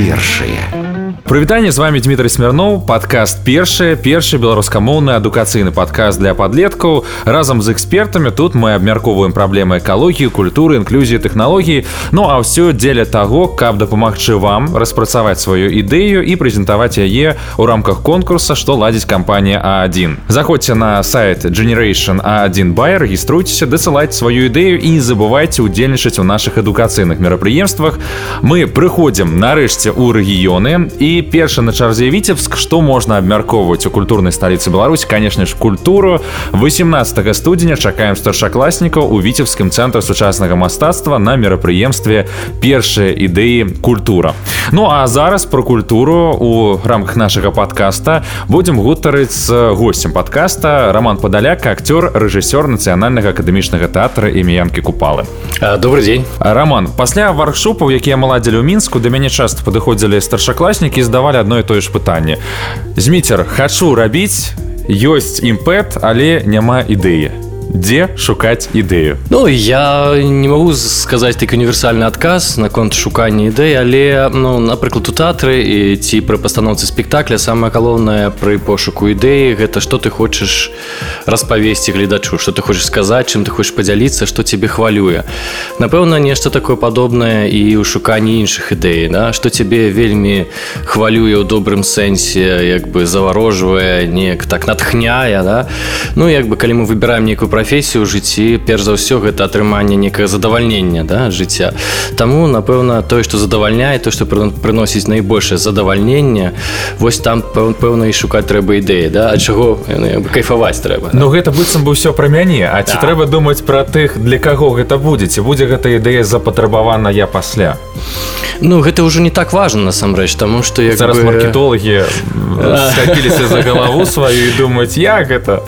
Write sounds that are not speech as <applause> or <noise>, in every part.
першае Прывітанне з вами Дмітрий смярноў подкаст першы першы беларускамоўны адукацыйны падказ для падлеткаў разам з экспертамі тут мы абмяркоўваем праблемы экалогіі культуры інклюзіі тэхналогій Ну а ўсё дзеля таго каб дапамагчы вам распрацаваць сваю ідэю і прэзентаваць яе ў рамках конкурса што ладзіць кампанія А1 заходзьце на сайт generation А1 бай рэгіструйцеся дасылаць сваю ідэю і не забывайце удзельнічаць у наших адукацыйных мерапрыемствах мы прыходзім нарэшце ў рэгіёны і першы на чарзе. Віцебск што можна абмяркоўваць у культурнай сталіцы Беларусь? Конечно ж культуру. 18 студзеня чакаем старшакласнікаў у віцебскім цэнтры сучаснага мастацтва на мерапрыемстве першыя ідэі культура Ну а зараз про культуру у рамках нашага подкаста будемм гутарыць з гостцем подкаста роман падаляк актер рэжысёр нацыянальнага акадэмічнага тэатра імянкі купалы. Добрый дзень роман пасля варкшопаў якія маладзілі ў мінску да мяне часто падыходзілі старшакласнікі задавалі одно і тое ж пытанне зміцер хачу рабіць ёсць імпэт але няма ідэі дзе шукаць ідэю? Ну я не могу сказаць такі універсальны адказ наконт шукання ідэй але ну напрыклад у тэатры і ці пры пастаноўцы спектакля самае галоўнае пры пошуку ідэі гэта што ты хочаш распавесці гледачу что ты хочаш сказаць чым ты хочаш падзяліцца што тебе хвалюе. Напэўна нешта такое падобнае і ў шуканні іншых ідэй да? Што тебе вельмі хвалюе ў добрым сэнсе як бы заварожвае неяк так натхняе да? Ну як бы калі мы выбираем нейкую прафесію ў жыцці перш за ўсё гэта атрыманне некае задавальнення да жыцця Таму напэўна тое што задавальняе то што прыносіць найбольшае задавальненне вось там пэўна і шукаць трэба ідэі да а чаго кайфаваць трэба Ну гэта быццам бы ўсё пра мяне. А ці да. трэба думаць пра тых для каго гэта будзе? Ці будзе гэта ідэя запатрабавана я пасля? Ну гэта ўжо не так важно насамрэч таму што я зараз бы... маркетолагі за галаву сваю і думаць як гэта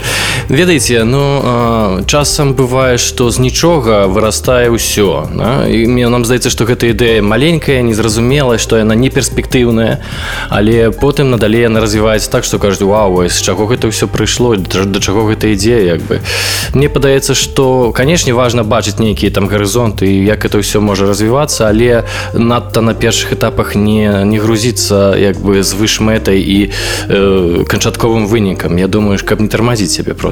ведаеце ну часам бывае што з нічога вырастае ўсё да? і мне нам здаецца што гэта ідэя маленькая незразумелая што яна не перспектыўная але потым надалей яна развіваецца так што кажуць вау з чаго гэта ўсё прыйшло да чаго гэта ідзе як бы мне падаецца што канешне важна бачыць нейкія там гарызонты як это ўсё можа развівацца але надта на першых этапах не не грузіцца як бы звыш мэтай і э, канчатковым вынікам. Я думаю каб не тармазіць сябе просто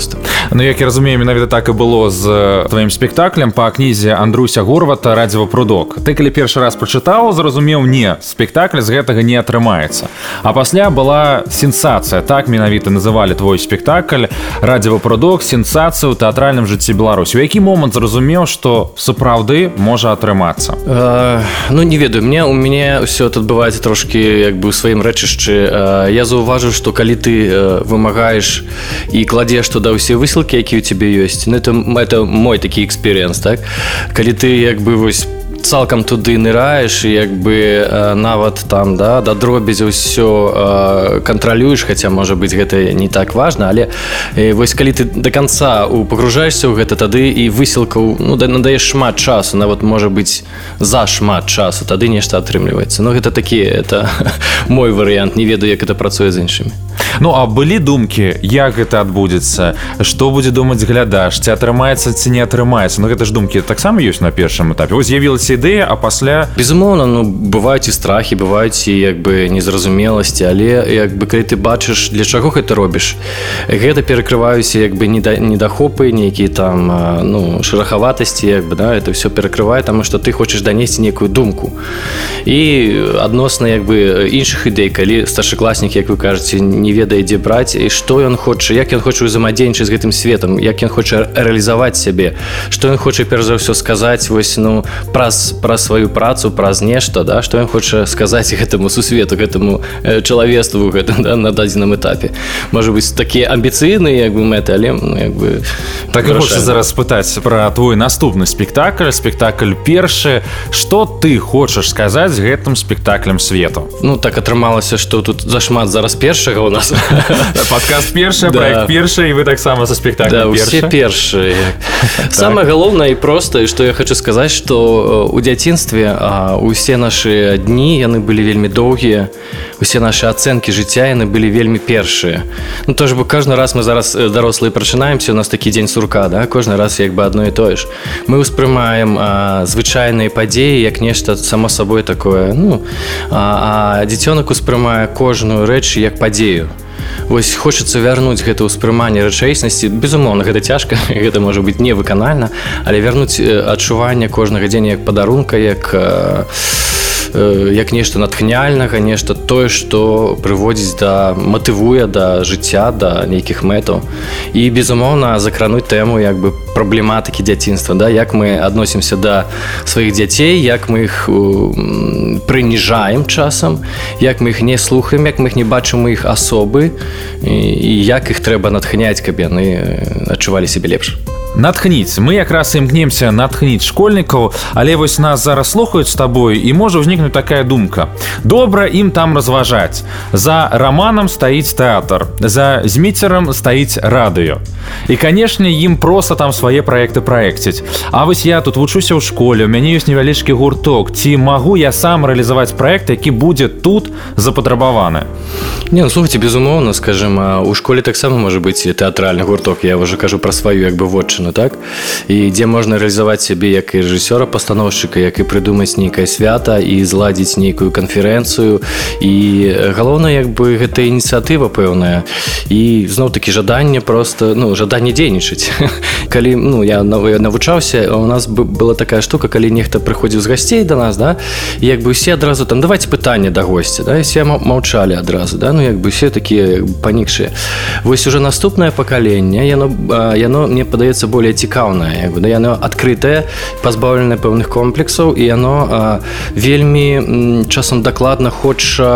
Ну як я разумею менавіта так і было з тваім спектаклем па кнізе Андруся горвата радзіва прудок ты калі першы раз прачытаў зразумеў не спектакль з гэтага не атрымаецца. А пасля была сенсацыя. Так менавіта называлі твой спектакль радзіва прудок. Сенсацыю тэатральным жыцці Беларусь у які момант зразумеў што сапраўды можа атрымацца? Э, Ну не ведаю. Мне у мяне ўсё тут адбываецца трошки як бы у сваім рэчышчы. Э, я заўважыў што калі ты э, вымагаеш і кладзеш туда ўсе высылкі які у цябе ёсць ну, это это мой такі эксперыенс так? Калі ты як бы вось цалкам туды нырраеш і як бы нават там да да дробязі ўсё кантралюеш хаця можа быць гэта не так важна але вось калі ты до конца у пагружаешься ў гэта тады і высілкаў ну да надаеш шмат часу нават можа быць за шмат часу тады нешта атрымліваецца. Ну гэта такі это <laughs> мой варыянт не ведаю як это працуе з іншымі Ну а былі думкі як гэта адбудзецца што будзе думаць глядач? Ці атрымаецца ці не атрымаецца Ну гэта ж думкі таксама ёсць на першым этапе. З'явілася з'явілася ідэя а пасля безумоўна ну бываюць і страхі бываюць і як бы незразумеласці але як бы калі ты бачыш для чаго гэта робіш гэта перакрываюся як бы не да недахопы нейкія там ну шэрахаватасці як бы да это все перакрывае таму што ты хочаш данесці некую думку. І адносна як бы іншых ідэй калі старшакласнік як вы кажаце не ведае дзе браць і што ён хоча як ён хоча ўзаемадзейнічаць з гэтым светом як ён хоча рэалізаваць сябе што ён хоча перш за ўсё сказаць вось ну праз пра сваю працу праз нешта да што ён хоча сказаць гэтаму сусвету гэтаму чалавеству гэта да, на дадзеным этапе. Можа быць такія амбіцыйныя як бы мэты але ну, як бы так хоча зараз спытаць пра твой наступны спектакль спектакль першы. Что ты хочаш сказаць гэтым спектаклем свету? Ну так атрымалася что тут зашмат зараз першага у нас нас <laughs> подкаст першы проект першы і вы таксама за спектакль да, все першыя самое галоўнае і простае што я хочу сказаць што у дзяцінстве усе нашы дні яны былі вельмі доўгія усе нашы ацэнкі жыцця яны былі вельмі першыя ну то ж бы кожны раз мы зараз дарослыя прачынаемся у нас такі дзень сурка да кожны раз як бы адно і тое ж мы ўспрымаем звычайныя падзеі як нешта само сабой такое ну а, а дзіцёнак успрымае кожную рэч як падзею Вось хочацца вярнуць гэта ўспрыманне рэчаіснасці. Безумоўна гэта цяжка <laughs> гэта можа быць невыканальна але вярнуць адчуванне кожнага дзеня як падарунка як як нешта натхняльнага нешта тое што прыводзіць да матывуе да жыцця да нейкіх мэтаў. І безумоўна закрануць тэму як бы праблематыкі дзяцінства да? Як мы адносімся да сваіх дзяцей як мы іх прыніжаем часам як мы іх не слухаем як мы іх не бачым іх асобы і як іх трэба натхняць каб яны адчувалі сябе лепш натхніць мы якраз імкнемся натхніць школьнікаў але вось нас зараз слухаюць з табою і можа ўзнікнуць такая думка. Добра ім там разважаць за романам стаіць тэатр за зміцерам стаіць радыё і канешне ім просто там свае проекты праекціць А вось я тут вучуся ў школе у мяне ёсць невялічкі гурток. Ці магу я сам рэалізаваць проект які будзе тут запатрабаваны не ну, слухайте безумоўна скажем у школе таксама можа быць тэатральны гурток. Я уже кажу пра сваю як бы вотчыну вызначана так і дзе можна рэалізаваць сябе як і рэжысёра пастановшчыка як і прыдумаць нейкае свята і зладзіць нейкую канферэнцыю і галоўна як бы гэта ініцыятыва пэўная. І зноў-такі жаданне просто ну жаданне дзейнічаць. <laughs> Калі ну я новы навучаўся у нас была такая штука калі нехта прыходзіў з гасцей до нас да як бы усе адразу там давайте пытанне да госця да все маўчалі адразу да ну як бы все такія панікшыя. Вось уже наступнае пакаленне яно яно мне падаецца более цікаўнае да яно адкрытае пазбаўленае пэўных комплексаў і яно вельмі часам дакладна хоча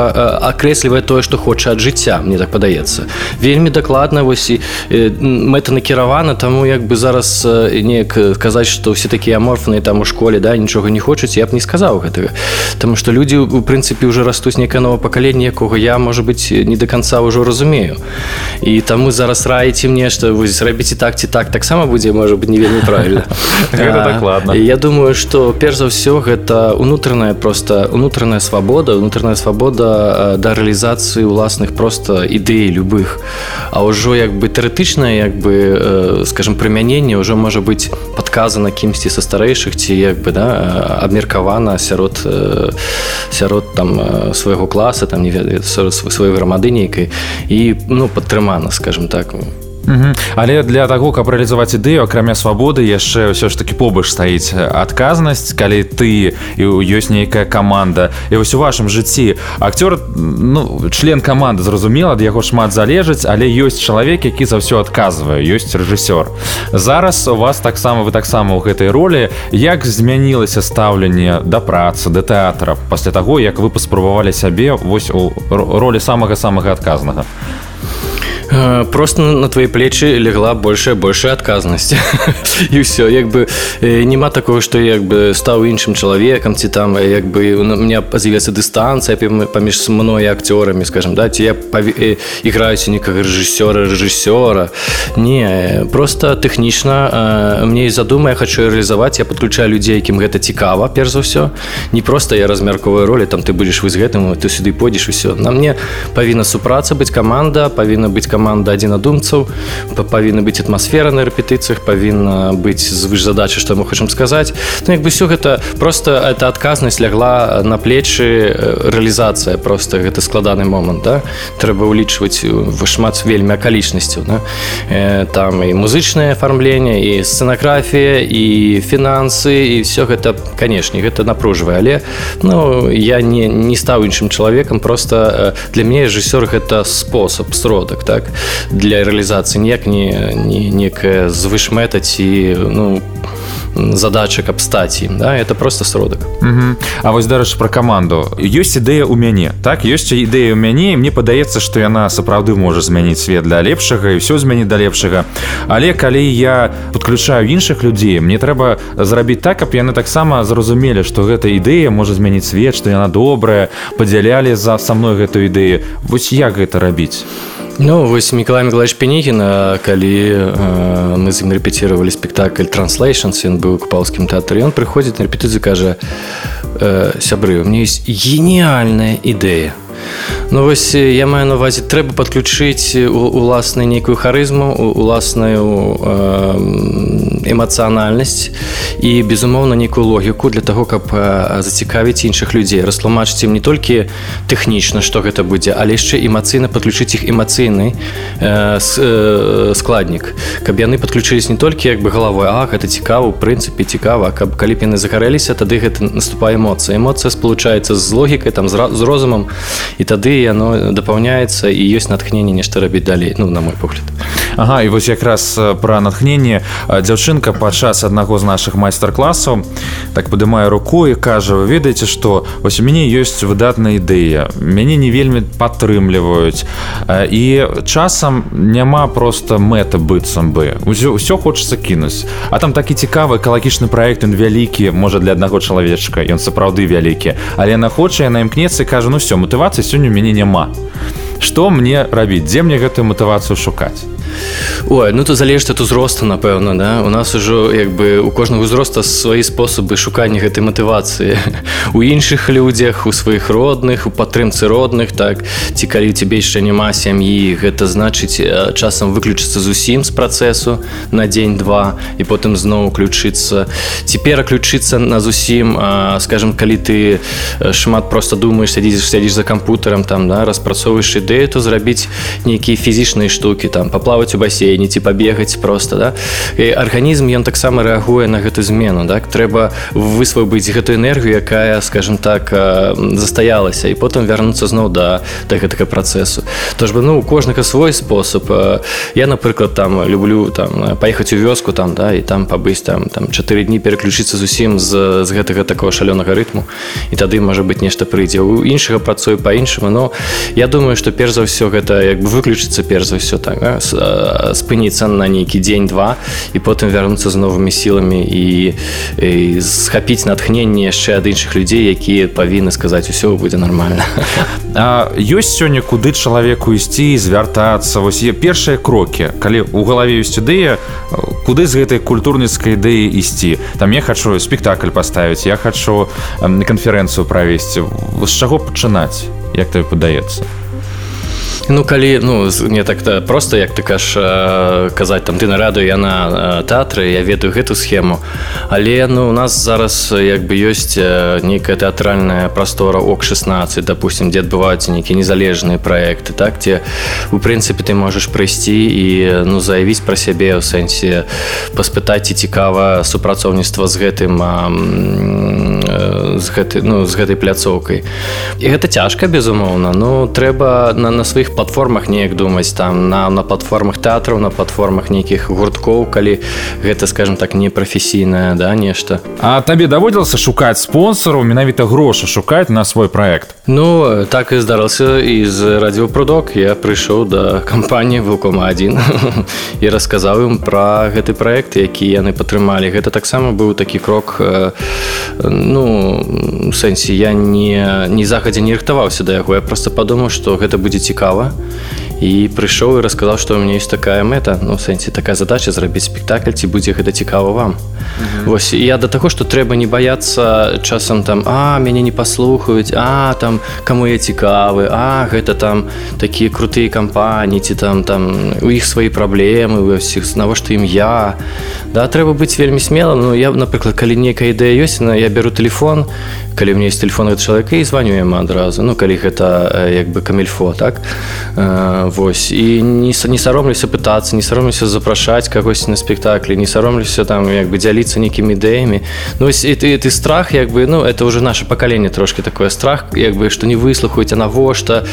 акрэслівае тое што хоча ад жыцця мне так падаецца. Вельмі дакладна вось і мэта накіравана таму як бы зараз неяк казаць што ўсе такія аморфныя там у школе да нічога не хочуць я б не сказаў гэтага. Таму што людзі у прынцыпе уже растуць некае новое пакаленне якога я можа быть не до конца ўжо разумею. І таму зараз раіце мне што вы зрабіце так ці так таксама будзе будзе можа быть не вельмі правильно. <laughs> Дакладна я думаю что перш за ўсё гэта унутраная просто унутраная свабода унутраная свабода да рэалізацыі уласных просто ідэй любых. А ўжо як бы тэарэтычна як бы скажем прымяненне ўжо можа быть подказана кімсьці са старэйшых ці як бы да абмеркавана сярод сярод там свайго класа там не ведаю сваёй грамады нейкай і ну падтрымана скажем так. у Угу. Але для таго каб рэалізаваць ідэю акрамя свабоды яшчэ ўсё ж таки побач стаіць адказнасць калі ты і ёсць нейкая каманда. І вось у вашым жыцці акцёр ну, член каманды зразумела ад яго шмат залежыць але ёсць чалавек які за ўсё адказвае ёсць рэжысёр. Зараз у вас таксама вы таксама ў гэтай ролі. Як змянілася стаўленне да працы да тэатра пасля таго як вы паспрабавалі сябе вось у ролі самага самага адказнага? Э, просто на твои плечы легла большая большая адказнасць і <laughs> ўсё як бы э, няма такого что як бы стаў іншым чалавекам ці там як бы у меня з'явецца дыстанцыя паміж мной акцёрамі скажем да ці я іграюся некага рэжысёра рэжысёра не просто тэхнічна мне і задума я хочу рэалізаваць я подключаю людзей якім гэта цікава перш за ўсё не просто я размярковую ролі там ты будзеш вы з гэтым ты сюды пойдзеш усё на мне павінна супраца быць каманда павінна быць каманда адзінадумцаў павінна быць атмасфера на рэпетыцыях павінна быць звыш задачы што мы хочам сказаць ну, як бы все гэта просто эта адказнасць лягла на плечы рэалізацыя просто гэта складаны момант да? трэба ўлічваць шмат вельмі акалічнасцяў да? э, там і музычнае афармленне і сцэнаграфія і фінансы і все гэта канешне гэта напружвае але ну я не не стаў іншым чалавекам просто для мяне рэжысёр гэта спосаб сродак так так для рэалізацыі ніяк не, не некая звышмэта ці ну задача каб стаць ім да это просто сродак. А вось дарэчы пра каманду. Ёсць ідэя ў мяне так? Ёсць ідэя ў мяне мне падаецца што яна сапраўды можа змяніць свет для лепшага і ўсё змяніць да лепшага. Але калі я подключаю іншых людзей мне трэба зрабіць так каб яны таксама зразумелі што гэта ідэя можа змяніць свет што яна добрая падзялялі за са мной гэтую ідэю. Вось як гэта рабіць Ну вось Миколай Миколаевич Пенігіна калі э, мы з ім рэпеціравалі спектакль транслейшн ён быў купалскім тэатры ён прыходзіць на рэпетыцыю кажа э, сябры у мне есть гениальная ідэя Ну вось я маю на увазе трэба падключыць уласную нейкую харызму уласную эмацыянальнасць і безумоўна нейкую логіку для того каб зацікавіць іншых людзей растлумачыць ім не толькі тэхнічна што гэта будзе але яшчэ эмацыйна падключыць іх эмацыйны складнік каб яны падключылись не толькі як бы галавой а гэта цікава у прынцыпе цікава каб калі яны загарэліся тады гэта наступае эмоцыя. Эмоцыя спалучаецца з логікай там з розумам і тады яно дапаўняецца і ёсць натхненне нешта рабіць далей ну на мой погляд. Ага і вось якраз пра натхненне дзяўчынка падчас аднаго з наших майстар-класаў. Так падымае руку і кажа вы ведаеце што вось у мяне ёсць выдатная ідэя. Мяне не вельмі падтрымліваюць. І часам няма просто мэта быццам бы. Ўсё, хочацца кінуць. А там такі цікавы экалагічны проект ён вялікі можа для аднаго чалавечка ён сапраўды вялікі. Але яна хоча яна імкнецца кажа ну все матывацыя сёння у мяне няма. Што мне рабіць? Дзе мне гэтую матывацыю шукаць Ой, ну то залежыць ад узросту напэўна да? У нас ужо як бы у кожнага узроста свае спосабы шукання гэтай матывацыі. У іншых людзях у сваіх родных у падтрымцы родных так? Ці калі цябе яшчэ няма сям'і гэта значыць часам выключыцца зусім з працэсу на дзень-два і потым зноў уключыцца. Ці пераключыцца на зусім скажем калі ты шмат просто думаешь сядзіш сядзіш за кампутарам там да? Распрацоўваеш ідэю то зрабіць нейкія фізічныя штукі там паплаваць у басейне ці пабегаць просто да. І арганізм ён таксама рэагуе на гэту змену так трэба высвабыць гэтую энергію якая скажем так застаялася і потым вярнуцца зноў да да гэтага працэсу. То ж бы ну у кожнага свой спосаб я напрыклад там люблю там паехаць у вёску там да і там пабыць там там чатыры дні пераключыцца зусім з з гэтага такого шалёнага рытму і тады можа быть нешта прыйдзе. У іншага працую по-іншаму но я думаю что перш за ўсё гэта як бы выключыцца перш за ўсё так да? Спыніцца на нейкі дзень-два і потым вярнуцца з новымі сіламі і, і схапіць натхненне яшчэ ад іншых людзей якія павінны сказаць усё будзе нормально <laughs> А ёсць сёння куды чалавеку ісці звяртацца? Вось е першыя крокі. Калі у галаве ёсць ідэя куды з гэтай культурніцкай ідэі ісці? Там я хочу спектакль паставіць я хочу канферэнцыю правесці. З чаго пачынаць? Як тебе падаецца Ну калі ну не так-то просто як ты каш казаць там ты на раду я на тэатры я ведаю гэту схему але ну у нас зараз як бы ёсць нейкая тэатральная прастора ок 16 допустим дзе адбываюцца нейкія незалежныя проекты так ці у прынцыпе ты можаш прыйсці і ну заявіць пра сябе ў сэнсе паспытаць ці цікава супрацоўніцтва з гэтым з гэтай ну з гэтай пляцоўкай. І гэта цяжка безумоўна ну трэба на на сваіх платформах неяк думаць там на на платформах тэатраў на платформах нейкіх гурткоў калі гэта скажем так не прафесійная да нешта. А табе даводзілася шукаць спонсору менавіта грошы шукаць на свой проект Ну так і здарылася і з радіопрудок я прыйшоў да кампаніі вулкома один <laughs> і расказаў ім пра гэты проект які яны падтрымалі. Гэта таксама быў такі крок ну сэнсе я не не захадзе не рыхтаваўся да яго. Я просто падумаў што гэта будзе цікава power і прыйшоў і расказаў што у меня есть такая мэта ну сэнсе такая задача зрабіць спектакль ці будзе гэта цікава вам. Вось я да таго што трэба не баяцца часам там а мяне не паслухаюць а там каму я цікавы а гэта там такія крутыя кампаніі ці там там у іх свае праблемы вы ўсіх навошта ім я? Да трэба быць вельмі смелым. Ну я напрыклад калі нейкая ідэя ёсць на я беру телефон. Калі у меня есть телефон чалавека і званю яму адразу ну калі гэта як бы камельфо так Вось. І не не саромлюся пытацца не саромлюся запрашаць кагось на спектаклі не саромлюся там як бы дзяліцца нейкімі ідэямі. Ну і ты ты страх як бы ну это уже наше пакаленне трошки такое. Страх як бы што не выслухаюць а навошта?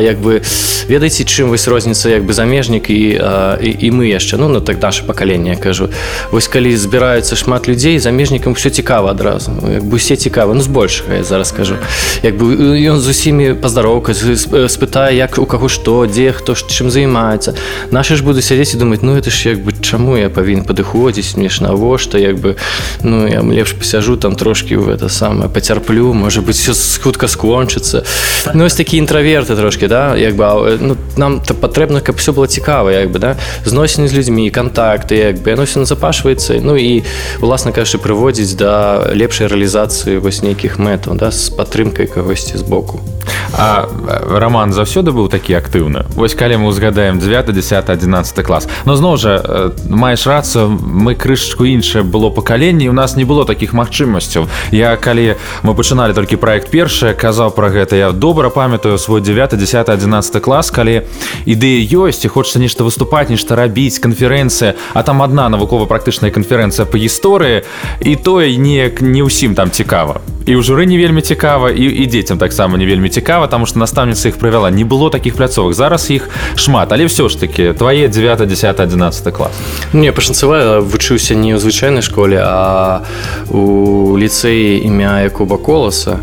Як бы ведаеце чым вось розніца як бы замежнік і, і і мы яшчэ? Ну на так наше пакаленне кажу. Вось калі збіраюцца шмат людзей замежнікам все цікава адразу. Як бы усе цікава. Ну з большага я зараз скажу. Як бы ён з усімі паздароўка спытае як у каго што дзе дзе хто ж чым займаецца наши ж буду сядзець і думаць ну это ж як бы чаму я павінен падыходзіць мне ж навошта як бы ну я лепш пасяжу там трошки в это самое пацярплю можа быть все хутка скончыцца ну ось такі інтраверты трошки да як бы ну, нам то патрэбна каб все было цікава як бы да. Зносіны з людзьмі контакты як бы оно все запашваецца ну і уласна кажучы прыводзіць да лепшай рэалізацыі вось нейкіх мэтаў да з падтрымкай кагосьці з боку. А роман заўсёды быў такі актыўны вось калі мы узгадаем 9 10 11 клас. Но зноў жа маеш рацыю мы крышачку іншае было пакаленне у нас не было таких магчымасцяў. Я калі мы пачыналі толькі проект першае казаў про гэта я добра памятаю свой 9 10 11 клас калі ідэя ёсць і хочется нешта выступаць нешта рабіць канферэнцыя а там одна навукова-практычная канферэнцыя по гісторыі і тое неяк не ўсім там цікава. І ў журы не вельмі цікава і, і дзецям таксама не вельмі цікава тому что настаўніца іх правяла не было таких пляцовых зараз іх шмат але все ж таки твае 9 10 11 клас мне пашанцавая вучыўся не ў звычайнай школе а у ліцэі імя якуба коласа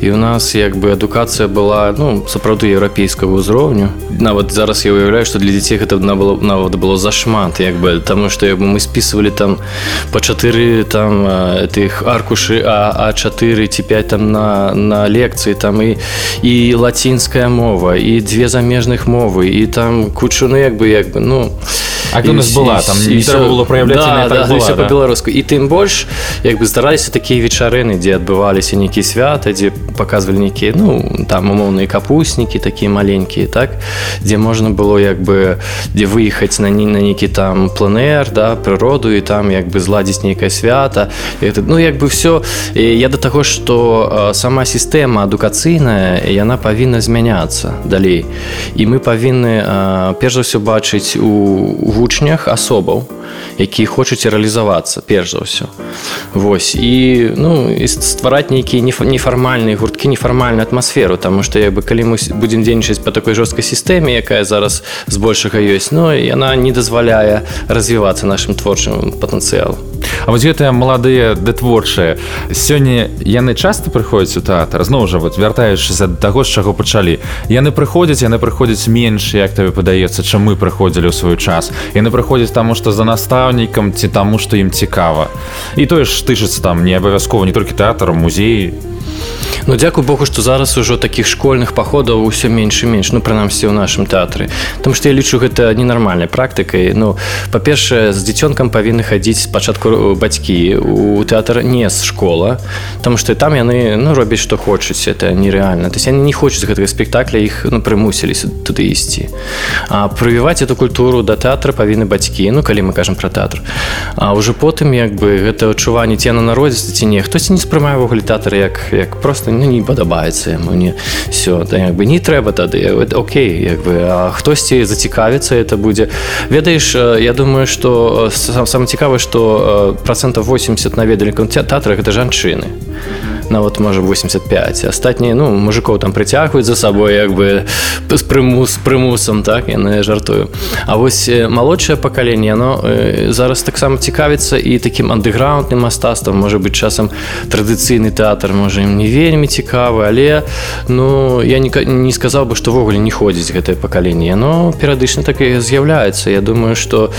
і у нас як бы адукацыя была ну сапраўды еўрапейскага ўзроўню нават зараз я уяўляю что для дзяцей гэта было нават было зашмат як бы таму что як бы мы списывали там по чатыры там тых аркушы а а4 ці 5 там на на лекцыі там і і лацінская мова і две замежных мовы і там кучу ну як бы як бы ну А у нас была там і, і было проявляць да, да, да. по-беларуску і тым больш як бы здараліся такія вечарыны дзе адбываліся нейкія свята дзе показывалі нейкія ну там умоўныя капуснікі такія маленькія так дзе можна было як бы дзе выехаць на не на нейкі там планер да прыроду і там як бы зладзіць нейкае свята. Это ну як бы все я да таго что сама сістэма адукацыйная яна павінна змяняцца далей і мы павінны перш за ўсё бачыць у вучнях асобаў якія хочуць рэалізавацца перш за ўсё. Вось і ну і ствараць нейкія нефармальныя гурткі нефармальную атмасферу Таму што як бы калі мы будзем дзейнічаць по такой жорсткай сістэме якая зараз збольшага ёсць но яна не дазваляе развівацца нашим творчым патэнцыялу А вось гэтыя маладыя дэтворчыя сёння яны часта прыходзяць у тэатр? Зноў жа вот вяртаючыся да таго з чаго пачалі. Яны прыходзяць яны прыходзяць менш як табе падаецца чым мы прыходзілі ў свой час. Яны прыходзяць таму што за настаўнікам ці таму што ім цікава. І тое ж тычыцца там не абавязкова не толькі тэатр музеі Ну дзякуй Богу што зараз ужо такіх школьных паходаў усё менш і менш ну прынамсі ў нашым тэатры Там што я лічу гэта ненармальнай практыкай ну па-першае з дзіцёнкам павінны хадзіць спачатку бацькі у тэатр не з школа там што там яны ну робяць што хочуць это нереальна то есть они не хочуць гэтага спектакля іх ну прымусіліся туды ісці а прывіваць эту культуру да тэатра павінны бацькі ну калі мы кажам пра тэатр А ўжо потым як бы гэта адчуванне ці на народзе ці не хтосьці не спрымае вугле тэатр як як просто ну, не падабаецца яму не все да, як бы не трэба тады Окей як бы а хтосьці зацікавіцца это будзе ведаеш я думаю что сам сам цікавы что процентов 80 наведалі тэатрах это жанчыны нават можа 85 астатнія ну мужикоў там прыцягваюць за сабой як бы з прымус прымусам так? Яны жартую. А вось малодшае пакаленне оно зараз таксама цікавіцца і такім андэграундным мастацтвам можа быть часам традыцыйны тэатр можа ім не вельмі цікавы але ну я не, не сказаў бы што ввогуле не ходзіць гэтае пакаленне но перыядычна так і з'яўляецца Я думаю что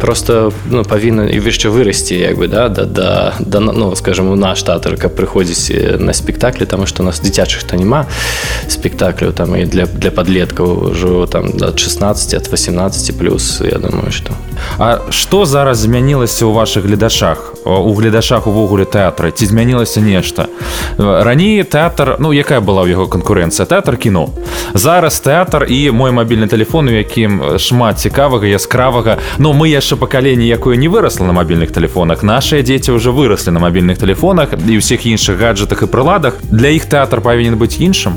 просто ну, павінна і яшчэ вырасці як бы да да да, да ну скажем у наш тэатр каб прыходзіць на спектаклі таму што у нас дзіцячых то няма спектакляў там і для для подлеткаў ўжо там ад 16 от 18 плюс я думаю что. А што зараз змянілася ў ваших гледашах у гледашах увогуле тэатра ці змянілася нешта. Раней тэатр ну якая была ў яго канкурэнцыя тэатр кіно. Зараз тэатр і мой мабільны телефон у якім шмат цікавага яскравага но мы яшчэ пакаленне якое не вырасла на мабільных телефонах. Наши дзеці уже вырослі на мабільных телефонах і ўсіх іншых гаджетах і прыладах для іх тэатр павінен быць іншым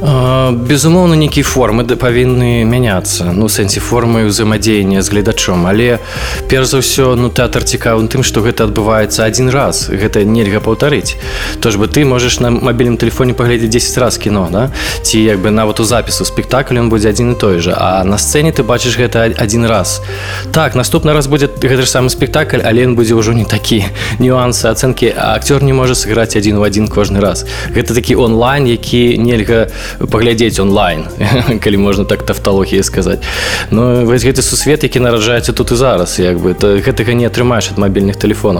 безумоўна нейкія формы да павінны мяняцца ну сэнсе формы ўзаемадзеяння з гледачом але перш за ўсё ну тэатр цікавым тым што гэта адбываецца один раз. Гэта нельга паўтарыць. То ж бы ты можаш на мабільным телефоне паглядзець 10 раз кіно да? Ці як бы нават у запісу спектакль он будзе адзін і той же а на сцэне ты бачыш гэта один раз. Так наступны раз будзе гэты ж самы спектакль але ён будзе ўжо не такі. Нюансы ацэнкі актёр не можа сыграць адзін у адзін кожны раз. Гэта такі онлайн які нельга паглядзець онлайн <laughs> калі можна так тафталогіі сказаць. Ну вось гэты сусвет які нараджаецца тут і зараз як бы то гэтага не атрымаеш ад мабільных телефонаў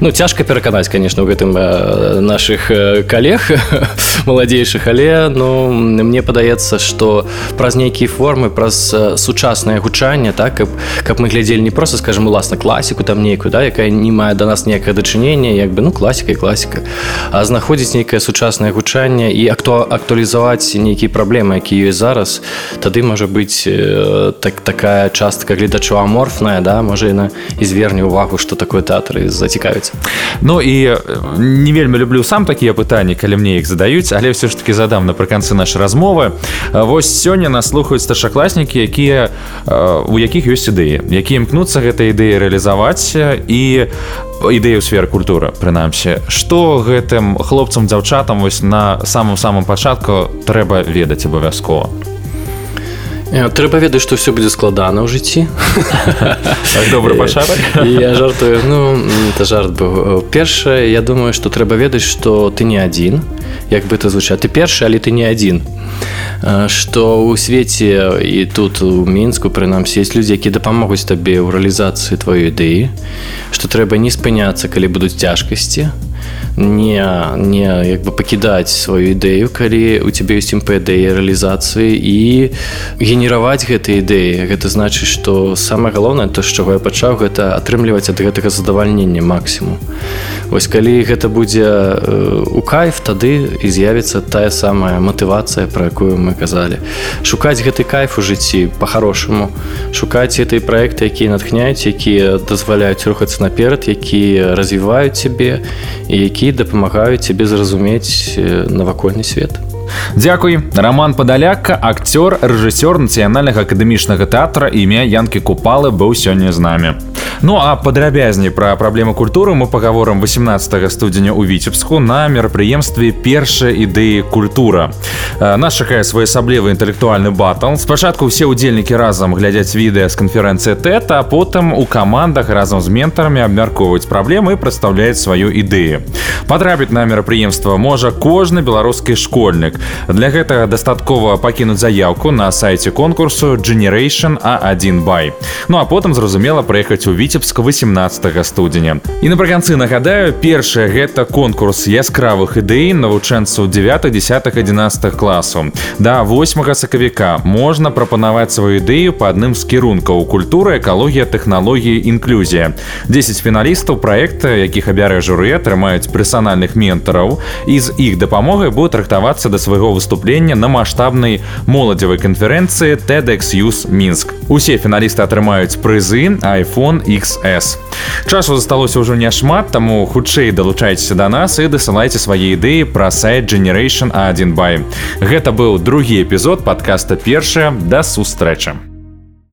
Ну цяжка пераканаць конечно у гэтым э, наших э, калег <laughs> маладзейшых але ну мне падаецца что праз нейкія формы праз э, сучаснае гучанне так каб каб мы глядзелі не просто скажем уласна класіку там нейкую да якая не мае до нас некае дачынення як бы ну класіка і класіка а знаходзіць нейкае сучаснае гучанне і акту актуалізаваць нейкія праблемы які ёсць зараз. Тады можа быць так такая частка гледачу аморфная да можа яна і зверне увагу что такое тэатры зацікавіць Ну і не вельмі люблю сам такія пытанні калі мне іх задаюць але все ж таки задам напрыканцы нашай размовы. Вось сёння нас слухаюць старшакласнікі якія у якіх ёсць ідэі які імкнуцца гэтай ідэі рэалізаваць і ідэю сферы культуры прынамсі. Што гэтым хлопцам дзяўчатам вось на самым самым пачатку трэба ведаць абавязкова трэба ведаць што все будзе складана ў жыцці добры пачатак я жартую. Ну это жарт быў першае я думаю што трэба ведаць што ты не адзін як бы ты звучаць ты першы але ты не адзін што ў свеце і тут у мінску прынамсі есть людзі які дапамогуць табе ў рэалізацыі тваёй ідэі што трэба не спыняцца калі будуць цяжкасці не не як бы пакідаць сваю ідэю калі у цябе ёсць імпэдыі рэалізацыі і генераваць гэтай ідэі гэта значыць што самае галоўнае то з чаго я пачаў гэта атрымліваць ад гэтага задавальнення максімум Вось калі гэта будзе у кайф тады і з'явіцца тая самая матывацыя пра якую мы казалі. Шукаць гэты кайф у жыцці по-хорошаму шукаць гэтай праекты якія натхняюць якія дазваляюць рухацца наперад якія развіваюць цябе і якія дапамагаюць цябе зразумець навакольны свет. Дзякуй роман падаляка акцёр рэжысёр нацыянальнага акадэмічнага тэатра імя янкі купалы быў сёння з намі Ну а падрабязней пра праблему культуры мы пагаворам 18 студзеня ў віцебску на мерапрыемстве першая ідэі культура нас чакае своеасаблівы інтэлектуальны батл. Спачатку ўсе ўдзельнікі разам глядзяць відэа з канферэнцыі тэта а потым у камандах разам з ментарамі абмяркоўваюць праблемы прадстаўляюць сваю ідэю. Потрапіць на мерапрыемства можа кожны беларускі школьнік. Для гэтага дастаткова пакінуць заявку на сайце конкурсу Generation А1 бай. Ну а потым зразумела прыехаць у віцебск 18 студзеня. І напрыканцы нагадаю, першае гэта конкурс яскравых ідэй навучэнцаў 9 10 11 класу. Да 8 сакавіка можна прапанаваць сваю ідэю па адным з кірункаў культуры, экалогія, тэхналогіі, інклюзія. 10 фіналістаў праекта, якіх абярэ журы атрымаюць персанальных ментараў і з іх дапамогай будуць трактавацца да свайго выступлення на маштабнай моладзевай канферэнцыі TEDxюз мінск усе фіналісты атрымаюць прызы iphone xs часу засталося ўжо няшмат таму хутчэй далучайцеся да нас і дасылайце свае ідэі пра сайт generation a1 бай. Гэта быў другі эпізод подкаста першая да сустрэчы